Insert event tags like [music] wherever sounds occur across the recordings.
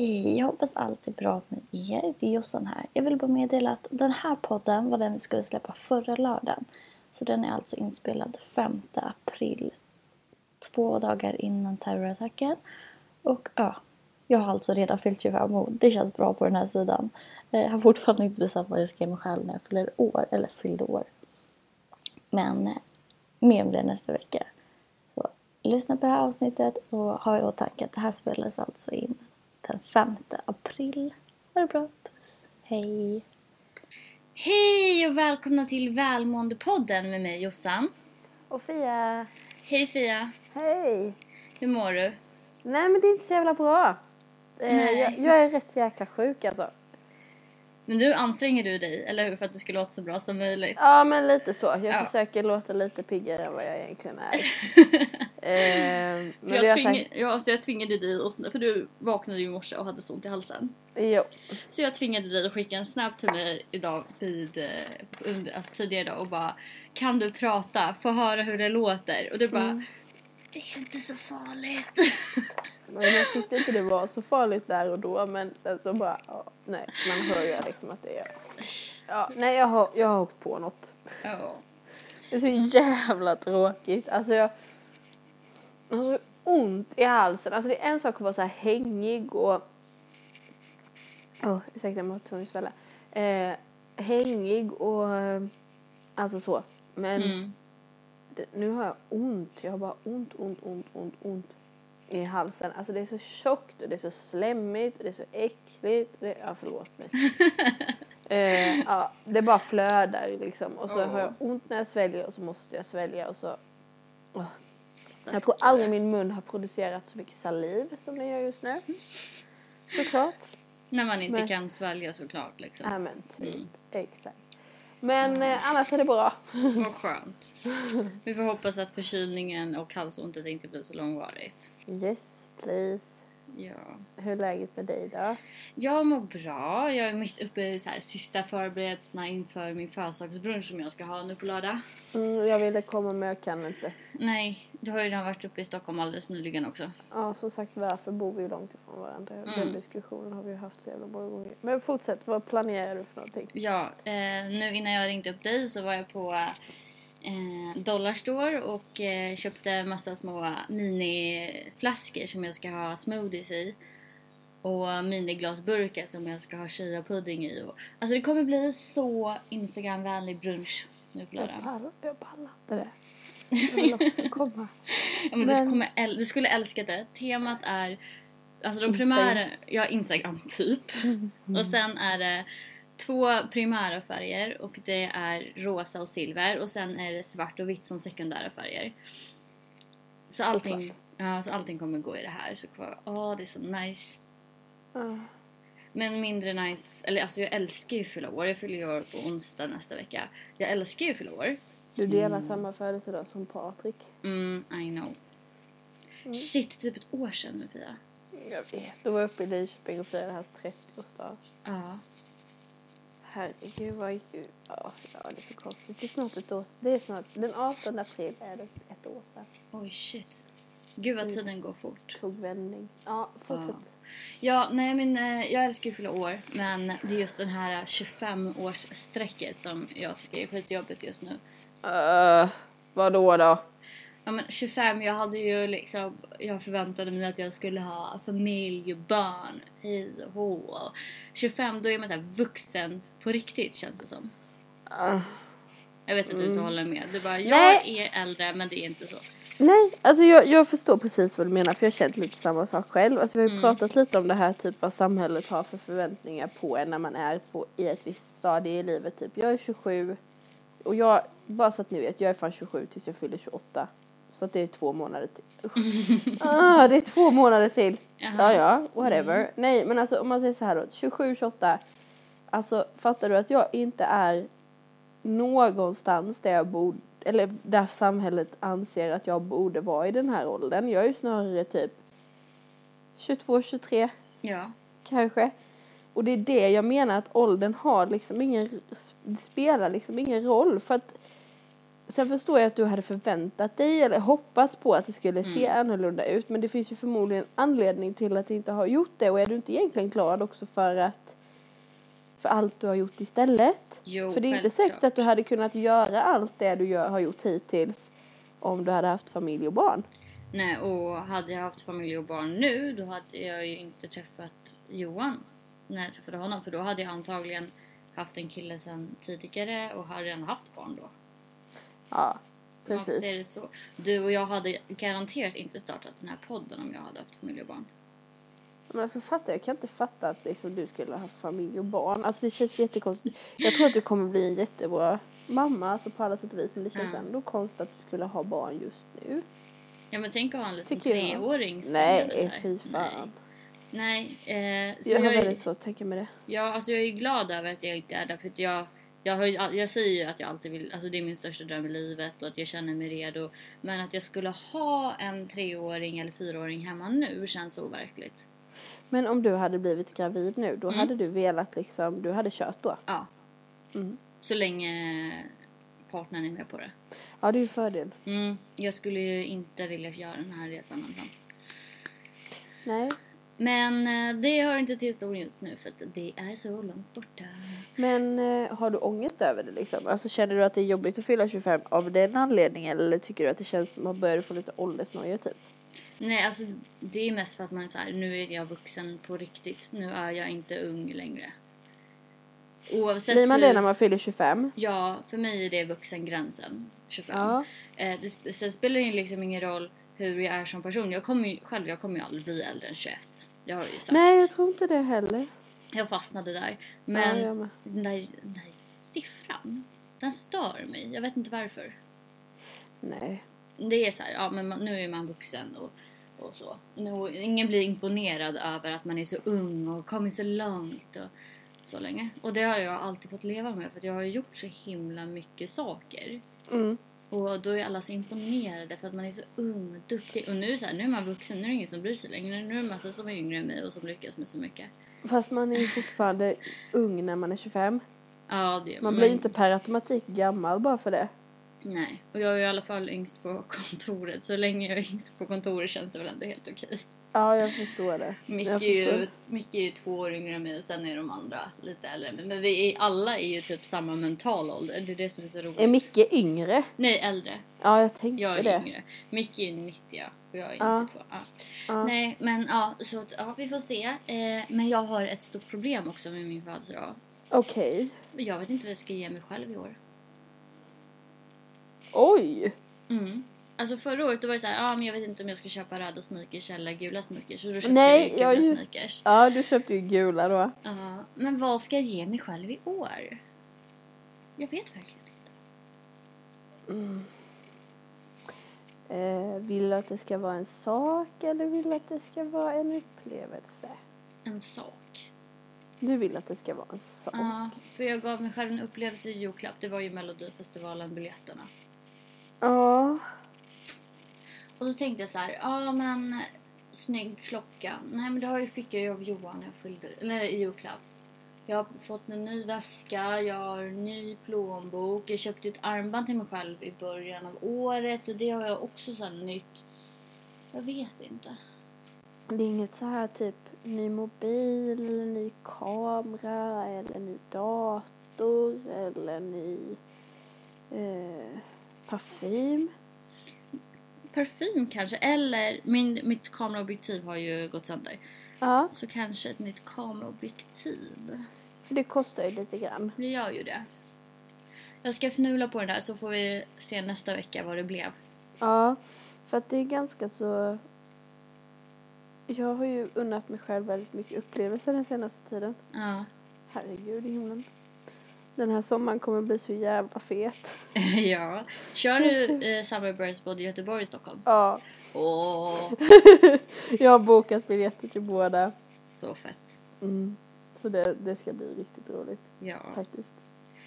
Hej, jag hoppas allt är bra med er. Det är Jossan här. Jag vill bara meddela att den här podden var den vi skulle släppa förra lördagen. Så den är alltså inspelad 5 april. Två dagar innan terrorattacken. Och ja, jag har alltså redan fyllt 25 år. Det känns bra på den här sidan. Eh, jag har fortfarande inte bestämt vad jag ska ge mig själv när jag fyller år, eller fyllde år. Men eh, mer om det nästa vecka. Så, lyssna på det här avsnittet och ha i åtanke att det här spelas alltså in den 5 april. Ha det bra, puss, hej! Hej och välkomna till Välmåendepodden med mig Jossan. Och Fia, Hej Fia, hej! hur mår du? Nej men det är inte så jävla bra. Eh, Nej. jag, jag är rätt jäkla sjuk alltså. Men nu anstränger du dig, eller hur? För att det ska låta så bra som möjligt. Ja men lite så. Jag Ja. försöker låta lite piggare än vad jag egentligen är. [laughs] eh, men För jag, tving... sagt, ja, alltså jag tvingade dig, och för du vaknade ju i morse och hade så ont i halsen. jo. Så jag tvingade dig att skicka en snap till mig idag vid, eh, under, alltså tidigare idag och bara Kan du prata? Få höra hur det låter. Och du bara Mm. Det är inte så farligt. [laughs] Men jag tyckte inte det var så farligt där och då men sen så bara, ja, nej man hör ju liksom att det är Ja, nej jag har, jag har åkt på något. ja. Det är så jävla tråkigt. Alltså jag har så ont i halsen. Alltså det är en sak att vara så här hängig och... Åh, ursäkta jag var tvungen att svälla. Eh, hängig och... Alltså så. Men Mm. det, nu har jag ont. Jag har bara ont, ont, ont, ont, ont i halsen. Alltså det är så tjockt och det är så slemmigt och det är så äckligt. Det, ja, förlåt mig. [laughs] eh, ja, det bara flödar liksom. Och så Åh. har jag ont när jag sväljer och så måste jag svälja och så... Åh. Jag tror aldrig min mun har producerat så mycket saliv som den gör just nu. Såklart. När man inte Men- kan svälja såklart liksom. Ja men typ. Mm. Exakt. Men eh, annars är det bra. Vad skönt. Vi får hoppas att förkylningen och halsontet inte blir så långvarigt. Yes, please. Ja. Hur är läget med dig då? Jag mår bra. Jag är mitt uppe i så här, sista förberedelserna inför min födelsedagsbrunch som jag ska ha nu på lördag. Mm, jag ville komma men jag kan inte. Nej, du har ju redan varit uppe i Stockholm alldeles nyligen också. Ja, som sagt varför bor vi långt ifrån varandra? Mm. Den diskussionen har vi haft så jävla många gånger. Men fortsätt, vad planerar du för någonting? Ja, eh, nu innan jag ringde upp dig så var jag på eh, Dollarstore och eh, köpte massa små miniflaskor som jag ska ha smoothies i. Och miniglasburkar som jag ska ha chia-pudding i. Och, alltså det kommer bli så Instagram-vänlig brunch nu på Jag lördag. pallar, jag pallar inte det. [laughs] Jag vill också komma. Ja, men Du, Men- kommer äl- du skulle älska det. Temat är Alltså de primära, ja Instagram typ. Och sen är det två primära färger och det är rosa och silver och sen är det svart och vitt som sekundära färger. Så allting, Såklart. ja, så allting kommer gå i det här. Så åh det är så nice. Ja. Men mindre nice, eller alltså jag älskar ju fylla år. Jag fyller ju år på onsdag nästa vecka. Jag älskar ju fylla år. Du delar samma födelsedag som Patrik. Mm, I know. Mm. Shit, typ ett år sedan nu Fia. Jag vet. Du var uppe i Lidköping och firade hans 30-årsdag. Ja. Herregud vad ju... Ja, ja, det är så konstigt. Det är snart ett år Det är snart... Den 18 april är det ett år sedan. Oj shit. Gud vad Mm. tiden går fort. Tog vändning. Ja, fortsätt. Ja, nej men eh, jag älskar ju fylla år. Men det är just den här 25-årsstrecket som jag tycker är skitjobbigt just nu. Uh, vadå då? Ja men 25, jag hade ju liksom, jag förväntade mig att jag skulle ha familj, barn, hej och hå. Och 25, då är man så här vuxen på riktigt känns det som. Uh, Jag vet att du inte håller med. Du bara, jag Mm. Nej. är äldre men det är inte så. nej, alltså jag, jag förstår precis vad du menar för jag har känt lite samma sak själv. Alltså vi har ju Mm. pratat lite om det här typ vad samhället har för förväntningar på en när man är på, i ett visst stadie i livet. Typ jag är 27 och jag, bara så att ni vet, jag är fan 27 tills jag fyller 28. Så att det är två månader till. [laughs] Ah, det är två månader till. Jaha. Ja, ja, whatever. Nej, men alltså om man säger så här då, 27, 28. Alltså fattar du att jag inte är någonstans där jag borde, eller där samhället anser att jag borde vara i den här åldern. Jag är ju snarare typ 22, 23 Ja. kanske. Och det är det jag menar att åldern har liksom ingen, det spelar liksom ingen roll för att sen förstår jag att du hade förväntat dig eller hoppats på att det skulle se Mm. annorlunda ut men det finns ju förmodligen anledning till att det inte har gjort det och är du inte egentligen glad också för att för allt du har gjort istället? Jo, för det är inte säkert att du hade kunnat göra allt det du gör, har gjort hittills om du hade haft familj och barn. Nej, och hade jag haft familj och barn nu då hade jag ju inte träffat Johan när jag träffade honom. För då hade jag antagligen haft en kille sedan tidigare och har redan haft barn då. Ja, man precis. det så. Du och jag hade garanterat inte startat den här podden om jag hade haft familj och barn. Men alltså fattar jag kan inte fatta att liksom, du skulle ha haft familj och barn. Alltså det känns jättekonstigt. Jag tror att du kommer bli en jättebra mamma alltså på alla sätt och vis men det känns Ja. ändå konstigt att du skulle ha barn just nu. Ja men tänk att ha en liten treåring Nej, här. fy fan. Nej, Nej eh, Jag har jag, är, väldigt svårt att tänka mig det. ja, alltså jag är glad över att jag inte är där för att jag jag, har, ju jag säger ju att jag alltid vill, alltså det är min största dröm i livet och att jag känner mig redo. Men att jag skulle ha en treåring eller fyraåring hemma nu känns overkligt. Men om du hade blivit gravid nu, då Mm. hade du velat liksom, du hade kört då? Ja, Mm. så länge partnern är med på det. Ja, det är ju fördel. Mm, jag skulle ju inte vilja göra den här resan ensam. Nej. Men eh, det hör inte till historien just nu för att det är så långt borta. Men eh, har du ångest över det liksom? Alltså känner du att det är jobbigt att fylla 25 av den anledningen eller tycker du att det känns som att man börjar få lite åldersnoja typ? Nej, alltså det är mest för att man är så här, nu är jag vuxen på riktigt. Nu är jag inte ung längre. Oavsett Blir man det när man fyller 25? Ja, för mig är det vuxengränsen. 25. Ja. Eh, det, sen spelar det liksom ingen roll hur jag är som person. Jag kommer ju, själv, jag kommer ju aldrig bli äldre än 21. Det har jag ju sagt. Nej, jag tror inte det heller. Jag fastnade där. Ja, Men med. den, där, den där siffran, den stör mig. Jag vet inte varför. Nej. Det är så här, ja men man, nu är man vuxen och, och så. Nu, ingen blir imponerad över att man är så ung och kommit så långt och så länge. Och det har jag alltid fått leva med för att jag har gjort så himla mycket saker. Mm. Och då är alla så imponerade för att man är så ung och duktig. Och nu är, så här, nu är man vuxen, nu är det ingen som bryr sig längre. Nu är det massa som är yngre än mig och som lyckas med så mycket. Fast man är ju fortfarande ung när man är 25. Ja, det Man blir ju inte per automatik gammal bara för det. Nej, och jag är i alla fall yngst på kontoret. Så länge jag är yngst på kontoret känns det väl ändå helt okej. Ja, jag förstår det. Micke jag ju, förstår. Micke är ju två år yngre än mig och sen är de andra lite äldre. Men, vi är, alla är ju typ samma mental ålder. Det är det som är så roligt. Är Micke yngre? Nej, äldre. Ja, jag tänkte Jag är det. yngre. Micke är 90 och jag är Ja. 92. Ja. Ja. Nej, men ja, så att, ja, vi får se. Eh, men jag har ett stort problem också med min födelsedag. Okej. Jag vet inte vad jag ska ge mig själv i år. Oj! Mm. Alltså förra året då var det så här, ja men jag vet inte om jag ska köpa röda sneakers eller gula sneakers. Så då köpte Nej, jag gula ja, just- sneakers. Ja, du köpte ju gula då. Ja, men vad ska jag ge mig själv i år? Jag vet verkligen inte. Eh, vill du att det ska vara en sak eller vill du att det ska vara en upplevelse? En sak. Du vill att det ska vara en sak. Ja, för jag gav mig själv en upplevelse i julklapp. Det var ju Melodifestivalen-biljetterna. Ja. Och så tänkte jag så här, ja men snygg klocka. Nej men det har jag, fick jag ju av Johan när jag fyllde, eller i julklapp. Jag har fått en ny väska, jag har en ny plånbok. Jag köpte ett armband till mig själv i början av året så det har jag också så här nytt. Jag vet inte. Det är inget så här typ ny mobil eller ny kamera eller ny dator eller ny eh, parfym. Parfym kanske, eller min, mitt kameraobjektiv har ju gått sönder. Ja, Så kanske ett nytt kameraobjektiv. för det kostar ju lite grann. Det gör ju det. Jag ska fnula på den där så får vi se nästa vecka vad det blev. Ja, för att det är ganska så... Jag har ju unnat mig själv väldigt mycket upplevelser den senaste tiden. Ja. Herregud i himlen. Den här sommaren kommer bli så jävla fet. [laughs] ja. Kör du [laughs] eh, Summerburst både i Göteborg och Stockholm? Ja, Åh, [laughs] jag har bokat biljetter till båda. så fett. Mm. Så det, det ska bli riktigt roligt Ja, faktiskt.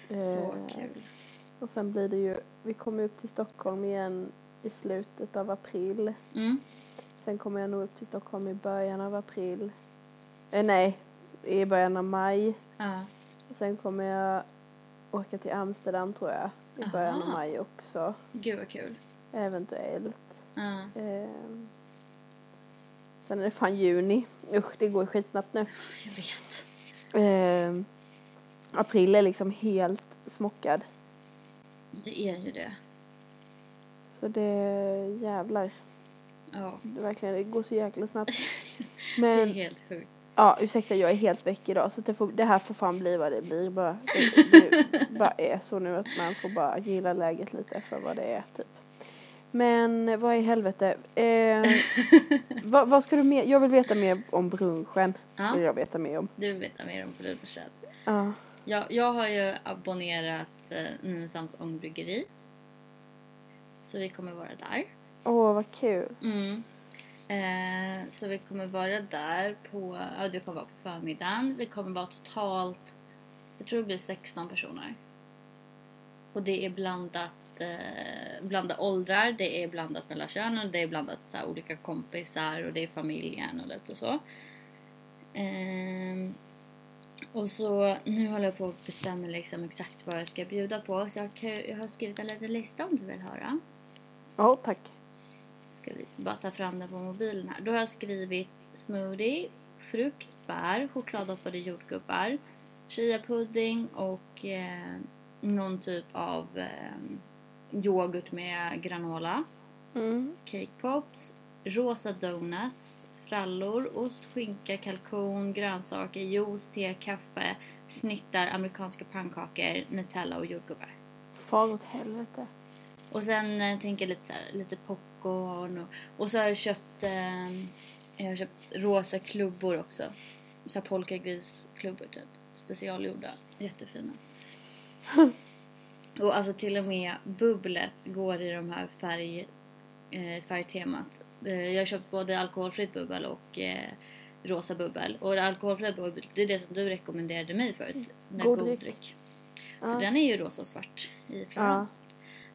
så Eh, kul. Och sen blir det ju, vi kommer upp till Stockholm igen i slutet av april. Mm. Sen kommer jag nog upp till Stockholm i början av april. Eh, nej, i början av maj. Ja. Och sen kommer jag åka till Amsterdam tror jag. i början av maj också. Gud vad kul. Eventuellt. Ja. Ehm. Sen är det fan juni. Usch, det går skitsnabbt nu. Jag vet. Ehm. april är liksom helt smockad. Det är ju det. Så det jävlar. Ja. Det, verkligen, det går så jäkla snabbt. [laughs] Det är Men helt sjukt. Ja, ursäkta jag är helt väck idag så det, får, det här får fan bli vad det blir bara. Det, det bara är så nu att man får bara gilla läget lite för vad det är typ. Men vad i helvete. Eh, [laughs] vad, vad ska du mer? Jag vill veta mer om brunchen. Vill Ja, jag veta mer om. du vet mer om brunchen. Ja. Jag, jag har ju abonnerat eh, Nynäshamns ångbryggeri. Så vi kommer vara där. Åh vad kul. Mm. Eh, så vi kommer vara där på, ja du kommer vara på förmiddagen. Vi kommer vara totalt, jag tror det blir 16 personer. Och det är blandat, eh, blandat åldrar, det är blandat mellan könen, det är blandat så här, olika kompisar och det är familjen och lite så. Eh, och så nu håller jag på att bestämma liksom exakt vad jag ska bjuda på. Så jag, jag har skrivit en liten lista om du vill höra. Ja tack. Ska vi bara ta fram den på mobilen här. Då har jag skrivit smoothie, frukt, bär, chokladdoppade jordgubbar, chiapudding och eh, någon typ av eh, yoghurt med granola, Mm. cake pops, rosa donuts, frallor, ost, skinka, kalkon, grönsaker, juice, te, kaffe, snittar, amerikanska pannkakor, Nutella och jordgubbar. Far åt helvete. Och sen eh, tänker jag lite så här, lite popcorn och, och så har jag köpt, eh, jag har köpt rosa klubbor också. Så här polkagrisklubbor typ. Specialgjorda. Jättefina. [laughs] och alltså till och med bubblet går i de här färg, eh, färgtemat. Eh, jag har köpt både alkoholfritt bubbel och eh, rosa bubbel. Och alkoholfritt bubbel, det är det som du rekommenderade mig förut. Den God dryck. Ja. För den är ju rosa och svart i floran. Ja.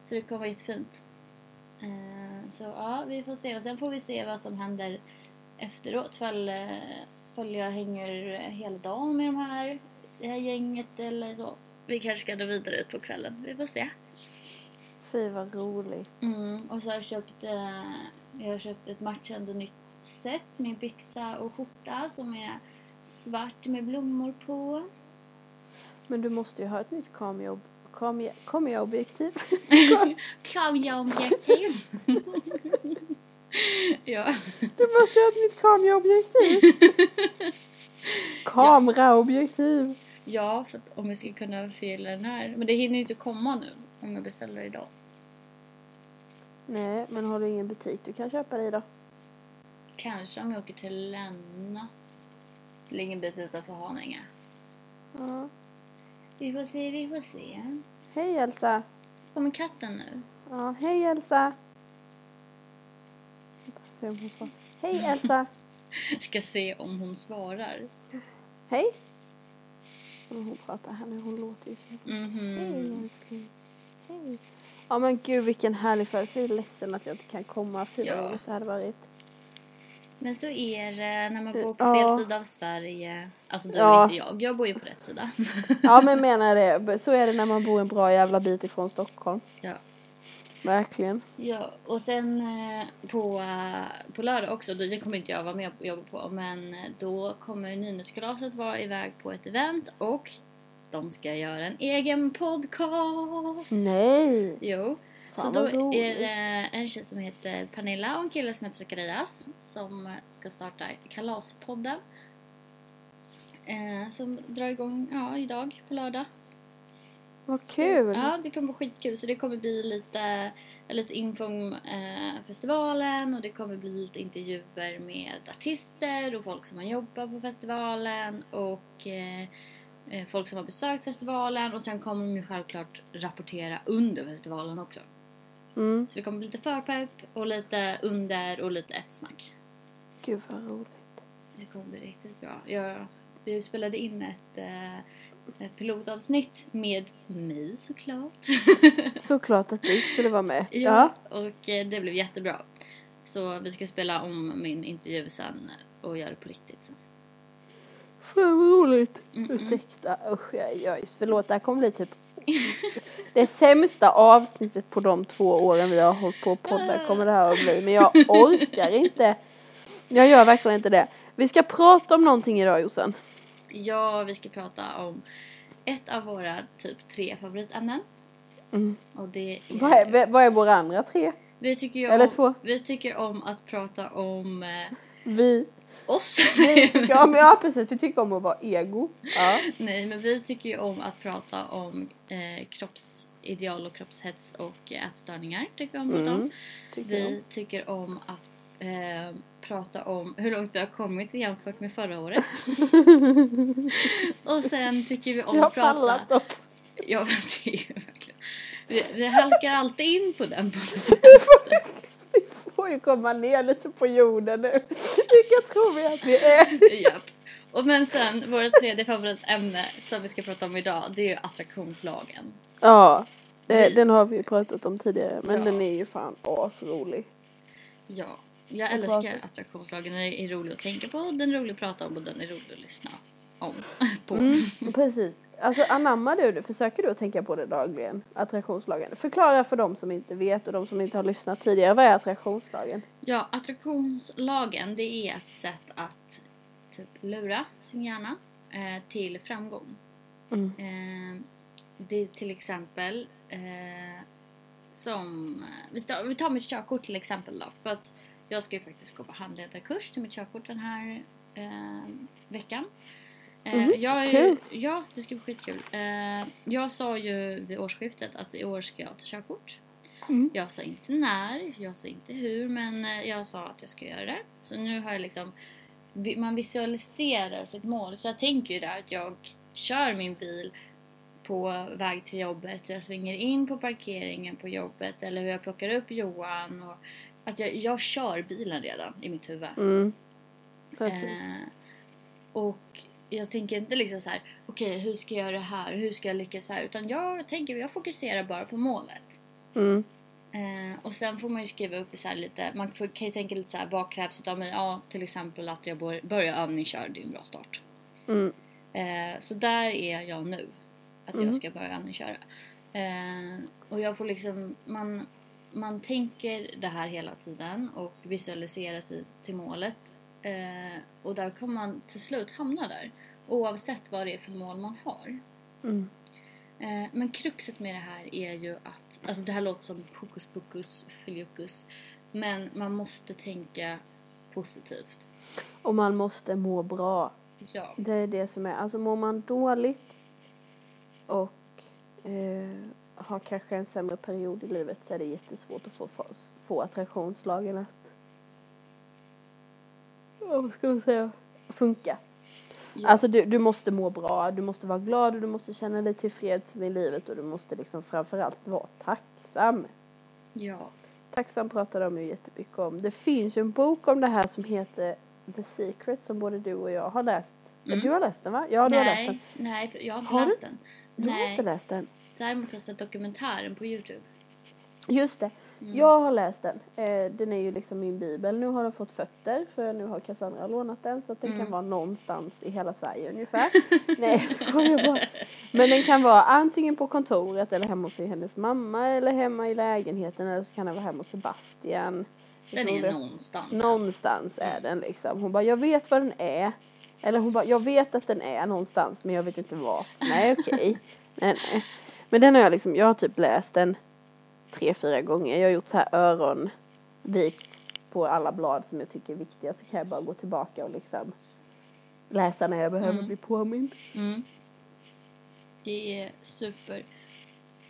Så det kommer vara jättefint. Eh, så ja, vi får se. Och sen får vi se vad som händer efteråt. Fall, eh, fall jag hänger hela dagen med de här, det här gänget eller så. Vi kanske ska gå vidare ut på kvällen. Vi får se. Fy vad roligt. Mm, och så har jag köpt, eh, jag har köpt ett matchande nytt set med byxa och skjorta som är svart med blommor på. Men du måste ju ha ett nytt kamera- kamera- kameraobjektiv. [laughs] Kameraobjektiv. [laughs] ja. Du måste ha ett nytt kameraobjektiv. [laughs] Kameraobjektiv. Ja, för att om vi ska kunna fylla den här. Men det hinner ju inte komma nu om jag beställer idag. Nej, men har du ingen butik du kan köpa det i då? Kanske om jag åker till Länna. Det ligger en bit utanför Haninge. Ja. Vi får se, vi får se. Hej Elsa. Kommer katten nu? Ja, hej Elsa. Vänta, se om hon svarar. Hej Elsa. [laughs] Ska se om hon svarar. Hej. Hon pratar här nu, hon låter ju så. Hej Mhm. älskling. Hej. Ja men gud vilken härlig födelsedag. Jag är ledsen att jag inte kan komma. Fy vad Ja. det hade varit. Men så är det när man bor på Ja. fel sida av Sverige. Alltså du Ja. inte jag. Jag bor ju på rätt sida. [laughs] Ja men menar det. Så är det när man bor en bra jävla bit ifrån Stockholm. ja. Verkligen. Ja, och sen eh, på, eh, på lördag också, då- det kommer inte jag vara med och jobba på, men eh, då kommer Nynäskalaset vara iväg på ett event och de ska göra en egen podcast. Nej. Jo. Så då är det en tjej som heter Pernilla och en kille som heter Zacharias som ska starta Kalaspodden. Eh, som drar igång ja, idag på lördag. Vad kul. Ja, det kommer bli skitkul. Så det kommer bli lite, lite info om eh, festivalen och det kommer bli lite intervjuer med artister och folk som har jobbat på festivalen och eh, eh, folk som har besökt festivalen och sen kommer de ju självklart rapportera under festivalen också. Mm. Så det kommer bli lite förpepp och lite under och lite eftersnack. Gud vad roligt. Det kommer bli riktigt bra. Jag, vi spelade in ett, eh, ett pilotavsnitt med mig såklart. [laughs] Såklart att du skulle vara med. Ja, och eh, det blev jättebra. Så vi ska spela om min intervju sen och göra det på riktigt sen. Fan vad roligt. Mm, Ursäkta. Usch, jag, jag, förlåt. Det här kommer bli typ [laughs] Det sämsta avsnittet på de två åren vi har hållit på att podda kommer det här att bli. Men jag orkar inte. Jag gör verkligen inte det. Vi ska prata om någonting idag Jossan. Ja, vi ska prata om ett av våra typ tre favoritämnen. Mm. Och det är... Vad är, vad är våra andra tre? Vi tycker ju Eller om, två. Vi tycker om att prata om eh, Vi. Oss. [laughs] Vi tycker om, ja precis, vi tycker om att vara ego. Ja. Nej, men vi tycker ju om att prata om eh, kroppsideal och kroppshets och ätstörningar. Tycker vi om om. Mm, tycker jag. Vi tycker om att eh, prata om hur långt vi har kommit jämfört med förra året. [laughs] och sen tycker vi om Vi har att prata... oss. Ja, det är ju verkligen... Vi, vi halkar alltid in på den [laughs] Vi får ju komma ner lite på jorden nu. Vilka tror vi att vi är? Japp. Och men sen, vårt tredje favoritämne som vi ska prata om idag, det är ju attraktionslagen. Ja, eh, Vi- den har vi ju pratat om tidigare men Ja. den är ju fan asrolig. Ja, jag älskar prata. attraktionslagen. Den är rolig att tänka på, den är rolig att prata om och den är rolig att lyssna om. [laughs] på. Mm, precis. Alltså anammar du det? Försöker du att tänka på det dagligen? Attraktionslagen. Förklara för dem som inte vet och de som inte har lyssnat tidigare. Vad är attraktionslagen? Ja, attraktionslagen det är ett sätt att typ lura sin hjärna eh, till framgång. Mm. Eh, det är till exempel eh, som... Vi tar, vi tar mitt körkort till exempel då. För att jag ska ju faktiskt gå på handledarkurs till mitt körkort den här eh, veckan. Mhm, jag är ju. Ja, det ska bli skitkul. Eh, jag sa ju vid årsskiftet att i år ska jag ta körkort. Mm. Jag sa inte när, jag sa inte hur, men eh, jag sa att jag ska göra det. Så nu har jag liksom, man visualiserar sitt mål. Så jag tänker ju där att jag kör min bil på väg till jobbet, jag svänger in på parkeringen på jobbet eller hur jag plockar upp Johan. Och att jag, jag kör bilen redan i mitt huvud. Mm. Precis. Eh, och jag tänker inte liksom så här, okej hur ska jag göra det här, hur ska jag lyckas här? Utan jag tänker, jag fokuserar bara på målet. Mm. Eh, och sen får man ju skriva upp så lite, man får, kan ju tänka lite så här, vad krävs av mig? Ja, till exempel att jag bör, börjar övningsköra, det är en bra start. Mm. Eh, så där är jag nu. Att jag Mm. ska börja övningsköra. Eh, och jag får liksom, man, man tänker det här hela tiden och visualiserar sig till målet. Eh, och där kommer man till slut hamna där. Oavsett vad det är för mål man har. Mm. Eh, men kruxet med det här är ju att, alltså det här låter som hokus pokus filiokus. Men man måste tänka positivt. Och man måste må bra. Ja. Det är det som är, alltså mår man dåligt och eh, har kanske en sämre period i livet så är det jättesvårt att få, få, attraktionslagen att, vad ska man säga, funka. ja. Alltså du, du måste må bra, du måste vara glad och du måste känna dig tillfreds med livet och du måste liksom framförallt vara tacksam. ja. Tacksam pratar de ju jättemycket om. Det finns ju en bok om det här som heter The Secret som både du och jag har läst. Mm. Du har läst den va? Ja, du har läst den. nej, nej, jag har inte Har du? läst den. Du har nej, inte läst den? däremot har jag sett dokumentären på Youtube. Just det. Mm. Jag har läst den. Eh, den är ju liksom min bibel. Nu har den fått fötter för nu har Cassandra lånat den så att den Mm. kan vara någonstans i hela Sverige ungefär. [laughs] Nej, jag skojar bara. Men den kan vara antingen på kontoret eller hemma hos hennes mamma eller hemma i lägenheten eller så kan den vara hemma hos Sebastian. Den är det- någonstans. Någonstans är den liksom. Hon bara, jag vet vad den är. Eller hon bara, jag vet att den är någonstans men jag vet inte vart. Nej okej. [laughs] nej, nej. Men den har jag liksom, jag har typ läst den tre, fyra gånger. Jag har gjort så här öronvikt på alla blad som jag tycker är viktiga så kan jag bara gå tillbaka och liksom läsa när jag behöver Mm. bli påmind. Mm. Det är super.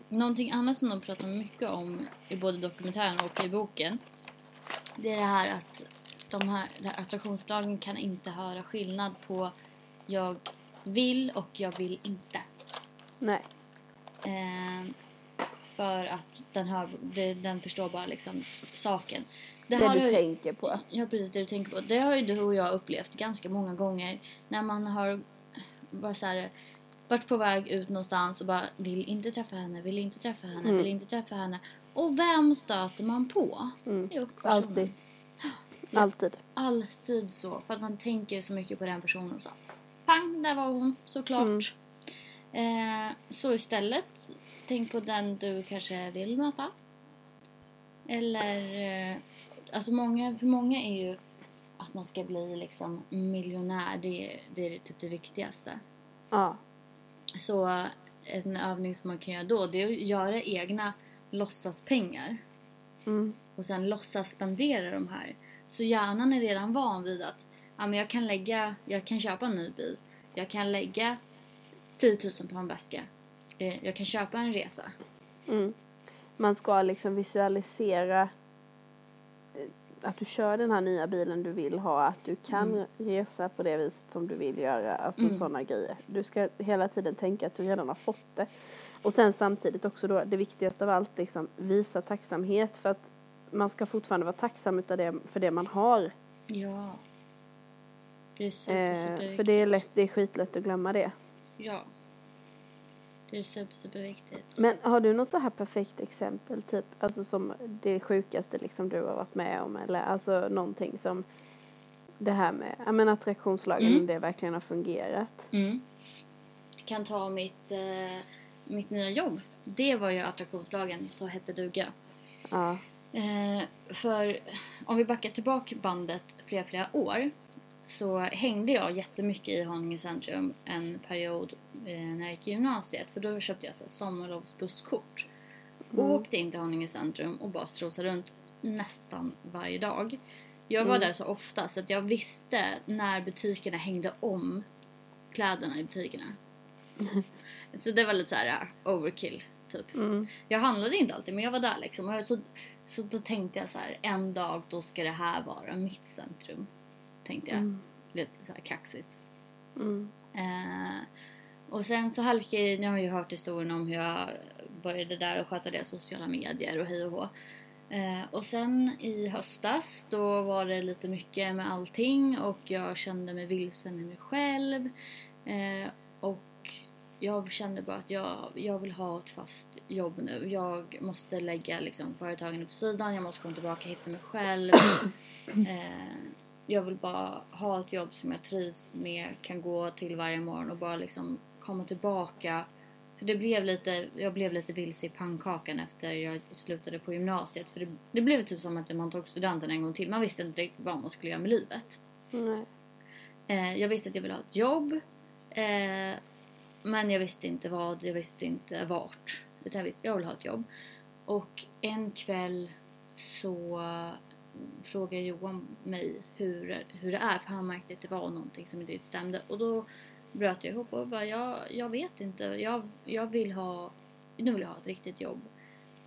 Någonting annat som de pratar mycket om i både dokumentären och i boken. Det är det här att de här, här attraktionslagen kan inte höra skillnad på jag vill och jag vill inte. Nej. Ehm, för att den, hör, det, den förstår bara liksom saken. Det, har du ju- tänker på. Ja, precis det du tänker på. Det har ju du och jag upplevt ganska många gånger när man har bara så här, varit på väg ut någonstans och bara vill inte träffa henne, vill inte träffa henne, Mm. vill inte träffa henne. Och vem stöter man på? Mm. Jo. Alltid. Ja. Alltid. Alltid så. För att man tänker så mycket på den personen och så. Pang, där var hon såklart. Mm. Eh, så istället tänk på den du kanske vill möta. Eller, eh, alltså många, för många är ju att man ska bli liksom miljonär, det, är- det är typ det viktigaste. Ja. Så en övning som man kan göra då, det är att göra egna låtsaspengar. Mm. och sen låtsas spendera de här. Så hjärnan är redan van vid att ja, men jag kan lägga, jag kan köpa en ny bil. Jag kan lägga 10 000 på en väska. Eh, Jag kan köpa en resa. Mm. Man ska liksom visualisera eh, att du kör den här nya bilen du vill ha, att du kan resa på det viset som du vill göra, alltså Mm. sådana grejer. Du ska hela tiden tänka att du redan har fått det. Och sen samtidigt också då, det viktigaste av allt, liksom visa tacksamhet för att man ska fortfarande vara tacksam utav det, för det man har. Ja. Det super, super Eh, för det är, lätt, det är skitlätt att glömma det. Ja. Det är super, super viktigt. Men har du något så här perfekt exempel, typ, alltså som det sjukaste liksom du har varit med om eller alltså någonting som det här med, ja men attraktionslagen, Mm. det verkligen har fungerat. Mm. Jag kan ta mitt, eh, mitt nya jobb. Det var ju attraktionslagen, så hette duga. Ja. Eh, för om vi backar tillbaka bandet flera, flera år så hängde jag jättemycket i Haninge centrum en period eh, när jag gick i gymnasiet för då köpte jag så här sommarlovsbusskort. Och åkte in till Haninge centrum och bara strosade runt nästan varje dag. Jag var där så ofta så att jag visste när butikerna hängde om kläderna i butikerna. [laughs] så det var lite så här uh, overkill typ. Mm. Jag handlade inte alltid men jag var där liksom. Och så, så då tänkte jag så här, en dag då ska det här vara mitt centrum. Tänkte jag. Mm. Lite så här kaxigt. Mm. Eh, och sen så halkade jag, ni har ju hört historien om hur jag började där och sköta det sociala medier och hej och hå. Eh, och sen i höstas då var det lite mycket med allting och jag kände mig vilsen i mig själv. Eh, och jag kände bara att jag, jag vill ha ett fast jobb nu. Jag måste lägga liksom, företagen på sidan, jag måste komma tillbaka och hitta mig själv. [clears throat] Eh, jag vill bara ha ett jobb som jag trivs med, kan gå till varje morgon och bara liksom komma tillbaka. För det blev lite, jag blev lite vilse i pannkakan efter jag slutade på gymnasiet. För det, det blev typ som att man tog studenten en gång till. Man visste inte riktigt vad man skulle göra med livet. Nej. Eh, jag visste att jag ville ha ett jobb. Eh, men jag visste inte vad, jag visste inte vart. Utan jag visste jag vill ha ett jobb. Och en kväll så frågade Johan mig hur, hur det är. För han märkte att det var någonting som inte stämde. Och då bröt jag ihop och bara, jag, jag vet inte. Jag, jag vill ha, nu vill jag ha ett riktigt jobb.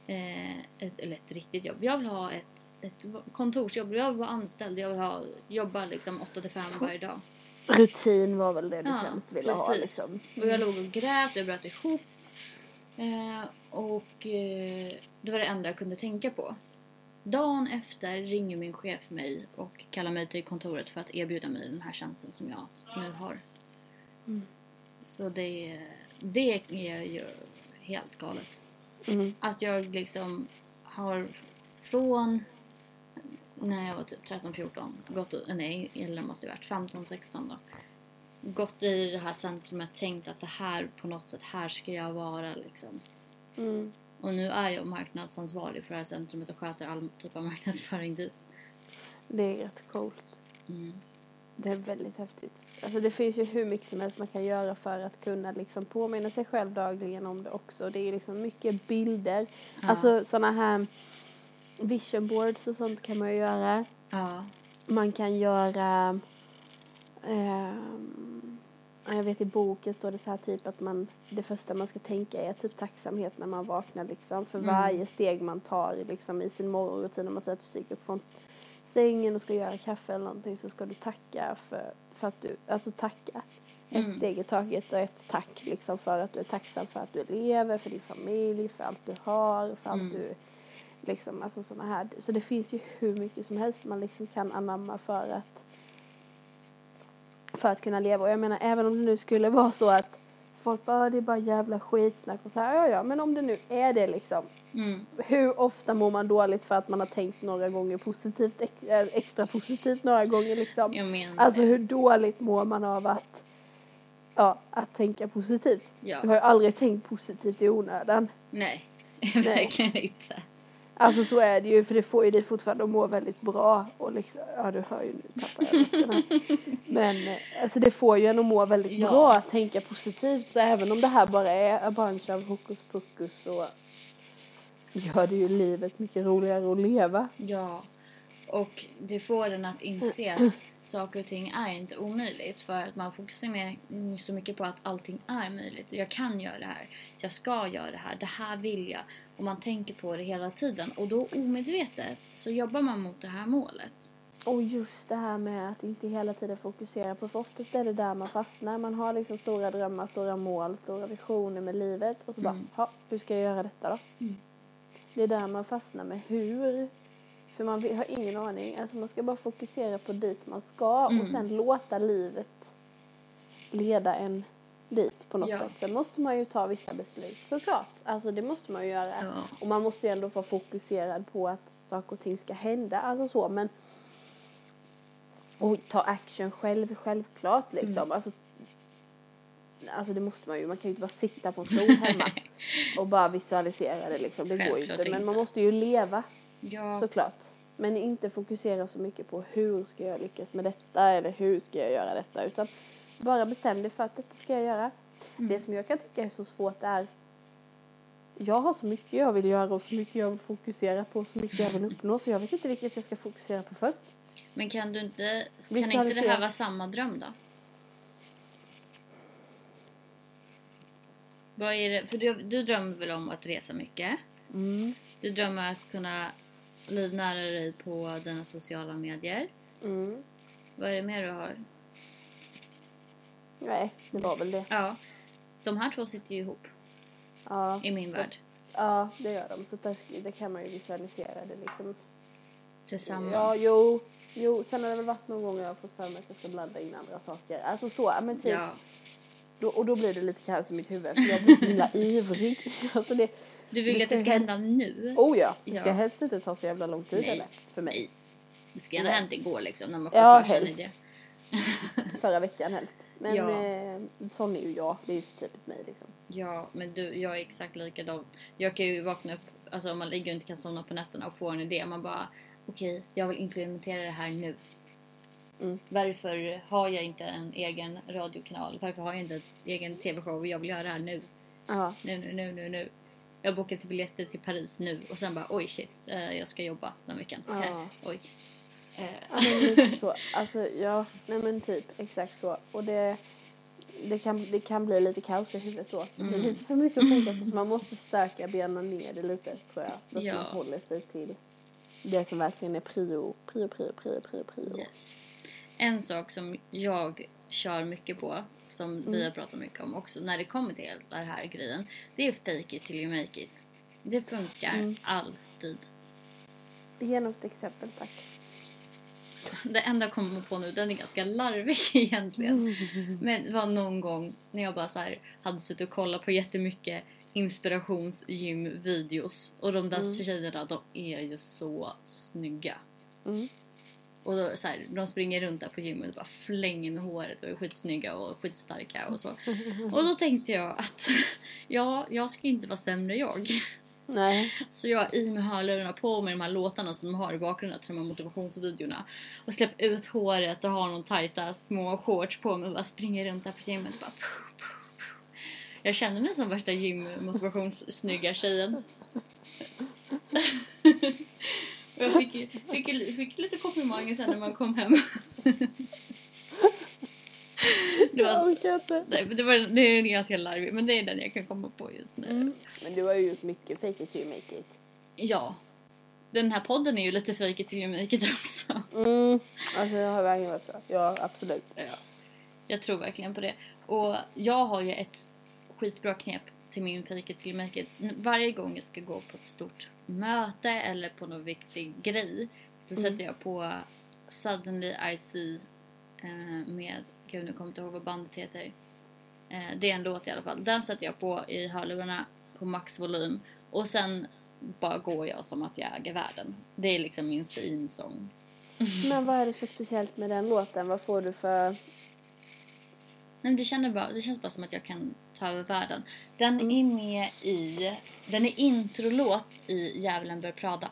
Eh, ett, eller ett riktigt jobb. Jag vill ha ett, ett kontorsjobb. Jag vill vara anställd. Jag vill ha, jobba liksom 8 till 5 varje dag. Rutin var väl det du Ja, främst ville ha precis. liksom. Och jag låg och grät jag bröt ihop. Eh, och eh, det var det enda jag kunde tänka på. Dagen efter ringer min chef mig och kallar mig till kontoret för att erbjuda mig den här tjänsten som jag nu har. Mm. Så det, det är ju helt galet. Mm. Att jag liksom har från när jag var typ 13-14, gått, nej, eller måste det varit 15-16 då. Gått i det här centrumet, tänkt att det här på något sätt, här ska jag vara liksom. Mm. Och nu är jag marknadsansvarig för det här centrumet och sköter all typ av marknadsföring dit. Det är rätt coolt. Mm. Det är väldigt häftigt. Alltså det finns ju hur mycket som helst man kan göra för att kunna liksom påminna sig själv dagligen om det också. Det är liksom mycket bilder. Ja. Alltså sådana här vision boards och sånt kan man ju göra. Ja. Man kan göra... ja, jag vet i boken står det så här typ att man det första man ska tänka är typ tacksamhet när man vaknar liksom för Mm. varje steg man tar liksom i sin morgonrutin. Om man säger att du stiger upp från sängen och ska göra kaffe eller någonting så ska du tacka för, för att du, alltså tacka. Mm. Ett steg i taget och ett tack liksom för att du är tacksam för att du lever, för din familj, för allt du har, för allt Mm. du liksom, alltså sådana här. Så det finns ju hur mycket som helst man liksom kan anamma för att för att kunna leva. Och jag menar, även om det nu skulle vara så att folk bara, "Ah, det är bara jävla skitsnack och så här, ja ja, men om det nu är det liksom, Mm. hur ofta mår man dåligt för att man har tänkt några gånger positivt, äh, extra positivt några gånger liksom? Jag menar Alltså hur dåligt mår man av att Ja, att tänka positivt. Ja. Jag har ju aldrig tänkt positivt i onödan. Nej, [laughs] verkligen inte. Alltså så är det ju för det får ju dig fortfarande att må väldigt bra och liksom, ja du hör ju nu tappar jag rösten. Men eh, alltså det får ju en att må väldigt Ja. bra att tänka positivt så även om det här bara är a bunch av hokus pokus så gör det ju livet mycket roligare att leva. Ja, och det får den att inse att saker och ting är inte omöjligt för att man fokuserar mer- så mycket på att allting är möjligt. Jag kan göra det här, jag ska göra det här, det här vill jag. Och man tänker på det hela tiden och då omedvetet så jobbar man mot det här målet. Och just det här med att inte hela tiden fokusera på, för oftast är det där man fastnar. Man har liksom stora drömmar, stora mål, stora visioner med livet och så bara, Mm. "Ha, hur ska jag göra detta då? Mm. Det är där man fastnar med hur. För man har ingen aning, alltså man ska bara fokusera på dit man ska Mm. och sen låta livet leda en dit på något Ja. sätt. Sen måste man ju ta vissa beslut, såklart. Alltså det måste man ju göra. Ja. Och man måste ju ändå vara fokuserad på att saker och ting ska hända, alltså så. Men och ta action själv, självklart liksom. Mm. Alltså, alltså det måste man ju, man kan ju inte bara sitta på en stol hemma [laughs] och bara visualisera det liksom. Det går ju inte. Men man måste ju leva Ja, såklart. Men inte fokusera så mycket på hur ska jag lyckas med detta eller hur ska jag göra detta. Utan bara bestäm dig för att detta ska jag göra. Mm. Det som jag kan tycka är så svårt är jag har så mycket jag vill göra och så mycket jag vill fokusera på och så mycket jag vill uppnå så jag vet inte vilket jag ska fokusera på först. men kan du inte, kan inte det här vara samma dröm då? Vad är det, för du, du drömmer väl om att resa mycket? Mm. Du drömmer att kunna livnära dig på dina sociala medier. Mm. Vad är det mer du har? Nej, det var väl det. Ja, de här två sitter ju ihop Ja, i min så- värld. Ja, det gör de. Så där, det kan man ju visualisera det liksom. Tillsammans. Ja, jo. Jo, sen har det väl varit någon gång jag har fått för mig att jag ska blanda in andra saker. Alltså så, men typ. Ja. Då, och då blir det lite kaos i mitt huvud för jag blir så himla [laughs] ivrig. Alltså det, Du vill Det att det ska hända nu? oh ja, det ska Ja. helst inte ta så jävla lång tid Nej. eller? För mig. Nej. Det ska gärna Ja. hänt igår liksom när man får Ja, för sig idé. [laughs] Förra veckan helst. Men Ja. eh, sån är ju jag. Det är ju typiskt mig liksom. Ja, men du, jag är exakt likadan. Jag kan ju vakna upp, alltså om man ligger och inte kan somna på nätterna och får en idé. Man bara, okej, jag vill implementera det här nu. Mm. Varför har jag inte en egen radiokanal? Varför har jag inte en egen tv-show? Jag vill göra det här nu. Ja. Nu, nu, nu, nu, nu. Jag har bokat biljetter till Paris nu och sen bara, oj shit, eh, jag ska jobba den veckan. Ja. Eh, oj. Eh, Ja men så. Alltså ja, nej men typ exakt så. Och det, det, kan, det kan bli lite kaos i huvudet då. Det blir Mm. lite för mycket att tänka på så man måste försöka bena ner det lite tror jag. Så att Ja. man håller sig till det som verkligen är prio, prio, prio, prio, prio, prio. Yes. En sak som jag kör mycket på, som Mm. vi har pratat mycket om också när det kommer till den här grejen, det är fake it till you make it. Det funkar Mm. alltid. Ge något exempel tack. Det enda jag kommer på nu, den är ganska larvig [laughs] egentligen. Mm. Men det var någon gång när jag bara så här hade suttit och kollat på jättemycket inspirationsgymvideos och de där Mm. tjejerna de är ju så snygga. Mm. Och då, så här, de springer runt där på gymmet och bara flänger med håret och är skitsnygga och skitstarka och så. [laughs] Och då tänkte jag att [laughs] ja, jag ska inte vara sämre jag. Nej. Så jag i med hörlurarna på med de här låtarna som de har i bakgrunden till de här motivationsvideorna. Och släpp ut håret och har någon tajta små shorts på mig och bara springer runt där på gymmet och bara Jag känner mig som värsta gym-motivationssnygga tjejen. [laughs] Och jag fick fick, fick lite komplimanger sen när man kom hem. Det var, inte. det, var det är ganska larvigt men det är den jag kan komma på just nu. Mm. Men du har ju gjort mycket fake it till you make it. Ja. Den här podden är ju lite fake it till you make it också. Mm. Alltså jag har verkligen varit så. Ja absolut. Ja. Jag tror verkligen på det. Och jag har ju ett skitbra knep till min fake it till you make it. Varje gång jag ska gå på ett stort möte eller på någon viktig grej. Då Mm. sätter jag på Suddenly I see eh, med, gud nu kommer jag inte ihåg vad bandet heter. Eh, det är en låt i alla fall. Den sätter jag på i hörlurarna på maxvolym. Och sen bara går jag som att jag äger världen. Det är liksom min theme song. Men vad är det för speciellt med den låten? Vad får du för... men det, känner bara, det känns bara som att jag kan ta över världen. Den Mm. är med i... Den är introlåt i Djävulen bör Prada.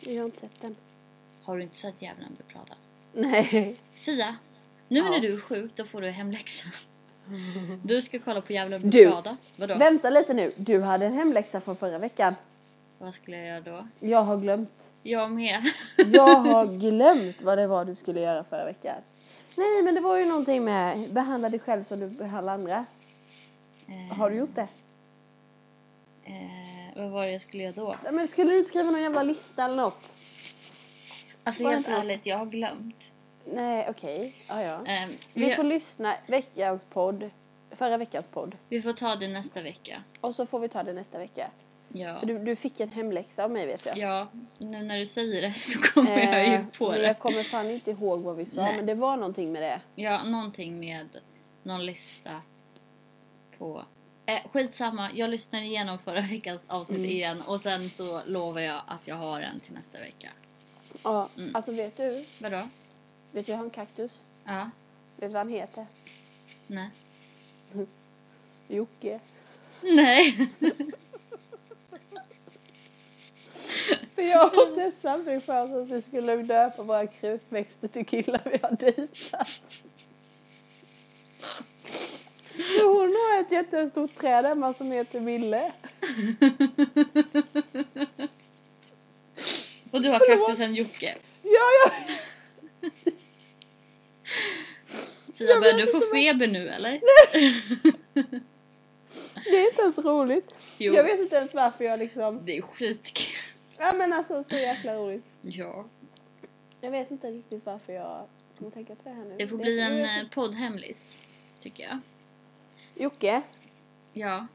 Jag har inte sett den. Har du inte sett Djävulen bör Prada? Nej. Fia, nu Ja. när du är sjuk då får du hemläxa. [laughs] Du ska kolla på Djävulen bör Prada. Vadå? Vänta lite nu. Du hade en hemläxa från förra veckan. Vad skulle jag göra då? Jag har glömt. Jag med. Jag har [laughs] glömt vad det var du skulle göra förra veckan. Nej, men det var ju någonting med behandla dig själv som du behandlar andra. Har du gjort det? Eh, vad var det jag skulle göra då? Nej, Men skulle du inte skriva någon jävla lista eller något? Alltså Var helt ärligt, jag har glömt. Nej, okej. Ja, ja. Eh, Vi vi, får lyssna veckans podd, förra veckans podd. vi får ta det nästa vecka. Och så får vi ta det nästa vecka. Ja. För du, du fick en hemläxa av mig vet jag. Ja, nu när du säger det så [laughs] kommer jag ju Eh, på men det. jag kommer fan inte ihåg vad vi sa, Nej. men det var någonting med det. Ja, någonting med någon lista på... Eh, skitsamma, jag lyssnar igenom förra veckans avsnitt Mm. igen och sen så lovar jag att jag har en till nästa vecka. Ja, Mm. alltså vet du? Vadå? Vet du jag har en kaktus? Ja? Vet du vad han heter? Nej? [laughs] Jocke. Nej! [laughs] För jag och Tessan fick för oss att vi skulle döpa våra krukväxter till killar vi har dejtat. Så hon har ett jättestort träd hemma som heter Ville. [laughs] Och du har kaktusen Jocke. Ja, ja. Fia, börjar du få feber nu eller? Det är inte ens roligt. Jo. Jag vet inte ens varför jag liksom... Det är skitkul. Ja men alltså så jäkla roligt. Ja. Jag vet inte riktigt varför jag kommer tänka på det här nu. Det får bli en eh, så- poddhemlis, tycker jag. Jocke? Ja.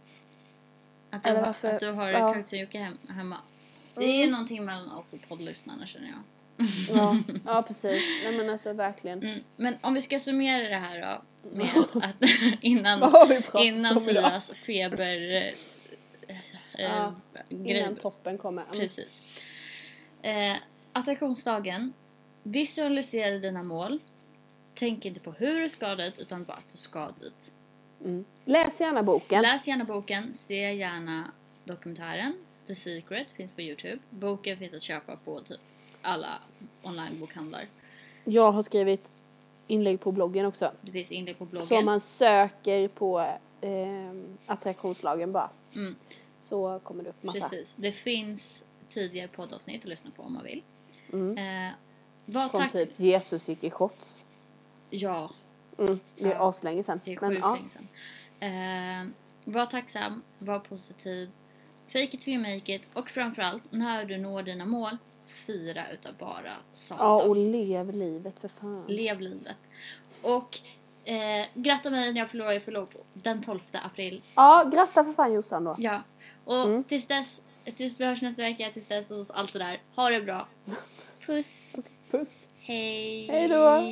Att du, har, att du har ja. Jocke hem, hemma. Det är ju någonting mellan oss och poddlyssnarna känner jag. Ja, [laughs] ja precis. Nej men alltså verkligen. Mm. Men om vi ska summera det här då. Med [laughs] att [laughs] innan, innan? Fias feber... Eh, Ja, grej. Innan toppen kommer. Mm. Precis. Eh, attraktionsdagen. Visualisera dina mål. Tänk inte på hur du ska dit utan att du ska dit. Mm. Läs gärna boken. Läs gärna boken, se gärna dokumentären. The Secret finns på Youtube. Boken finns att köpa på typ alla onlinebokhandlar. Jag har skrivit inlägg på bloggen också. Det finns inlägg på bloggen. Så man söker på eh, attraktionslagen bara. Mm, Så kommer det upp massa. precis. Det finns tidigare poddavsnitt att lyssna på om man vill. Mm. Eh, Från tack... typ Jesus gick i shots. Ja, Mm. Det är Ja. aslänge sedan. det är sjukt ja. länge sedan. Eh, var tacksam, var positiv. Fake it till you make it. Och framförallt, när du når dina mål, fira utav bara satan. ja, och lev livet för fan. Lev livet. Och eh, gratta mig när jag förlorar förlorar på den 12 april. Ja, gratta för fan Jossan då. Ja. Och Mm. tills dess, tills vi hörs nästa vecka, tills dess och allt det där. Ha det bra. Puss. Puss. Hej. Hej då.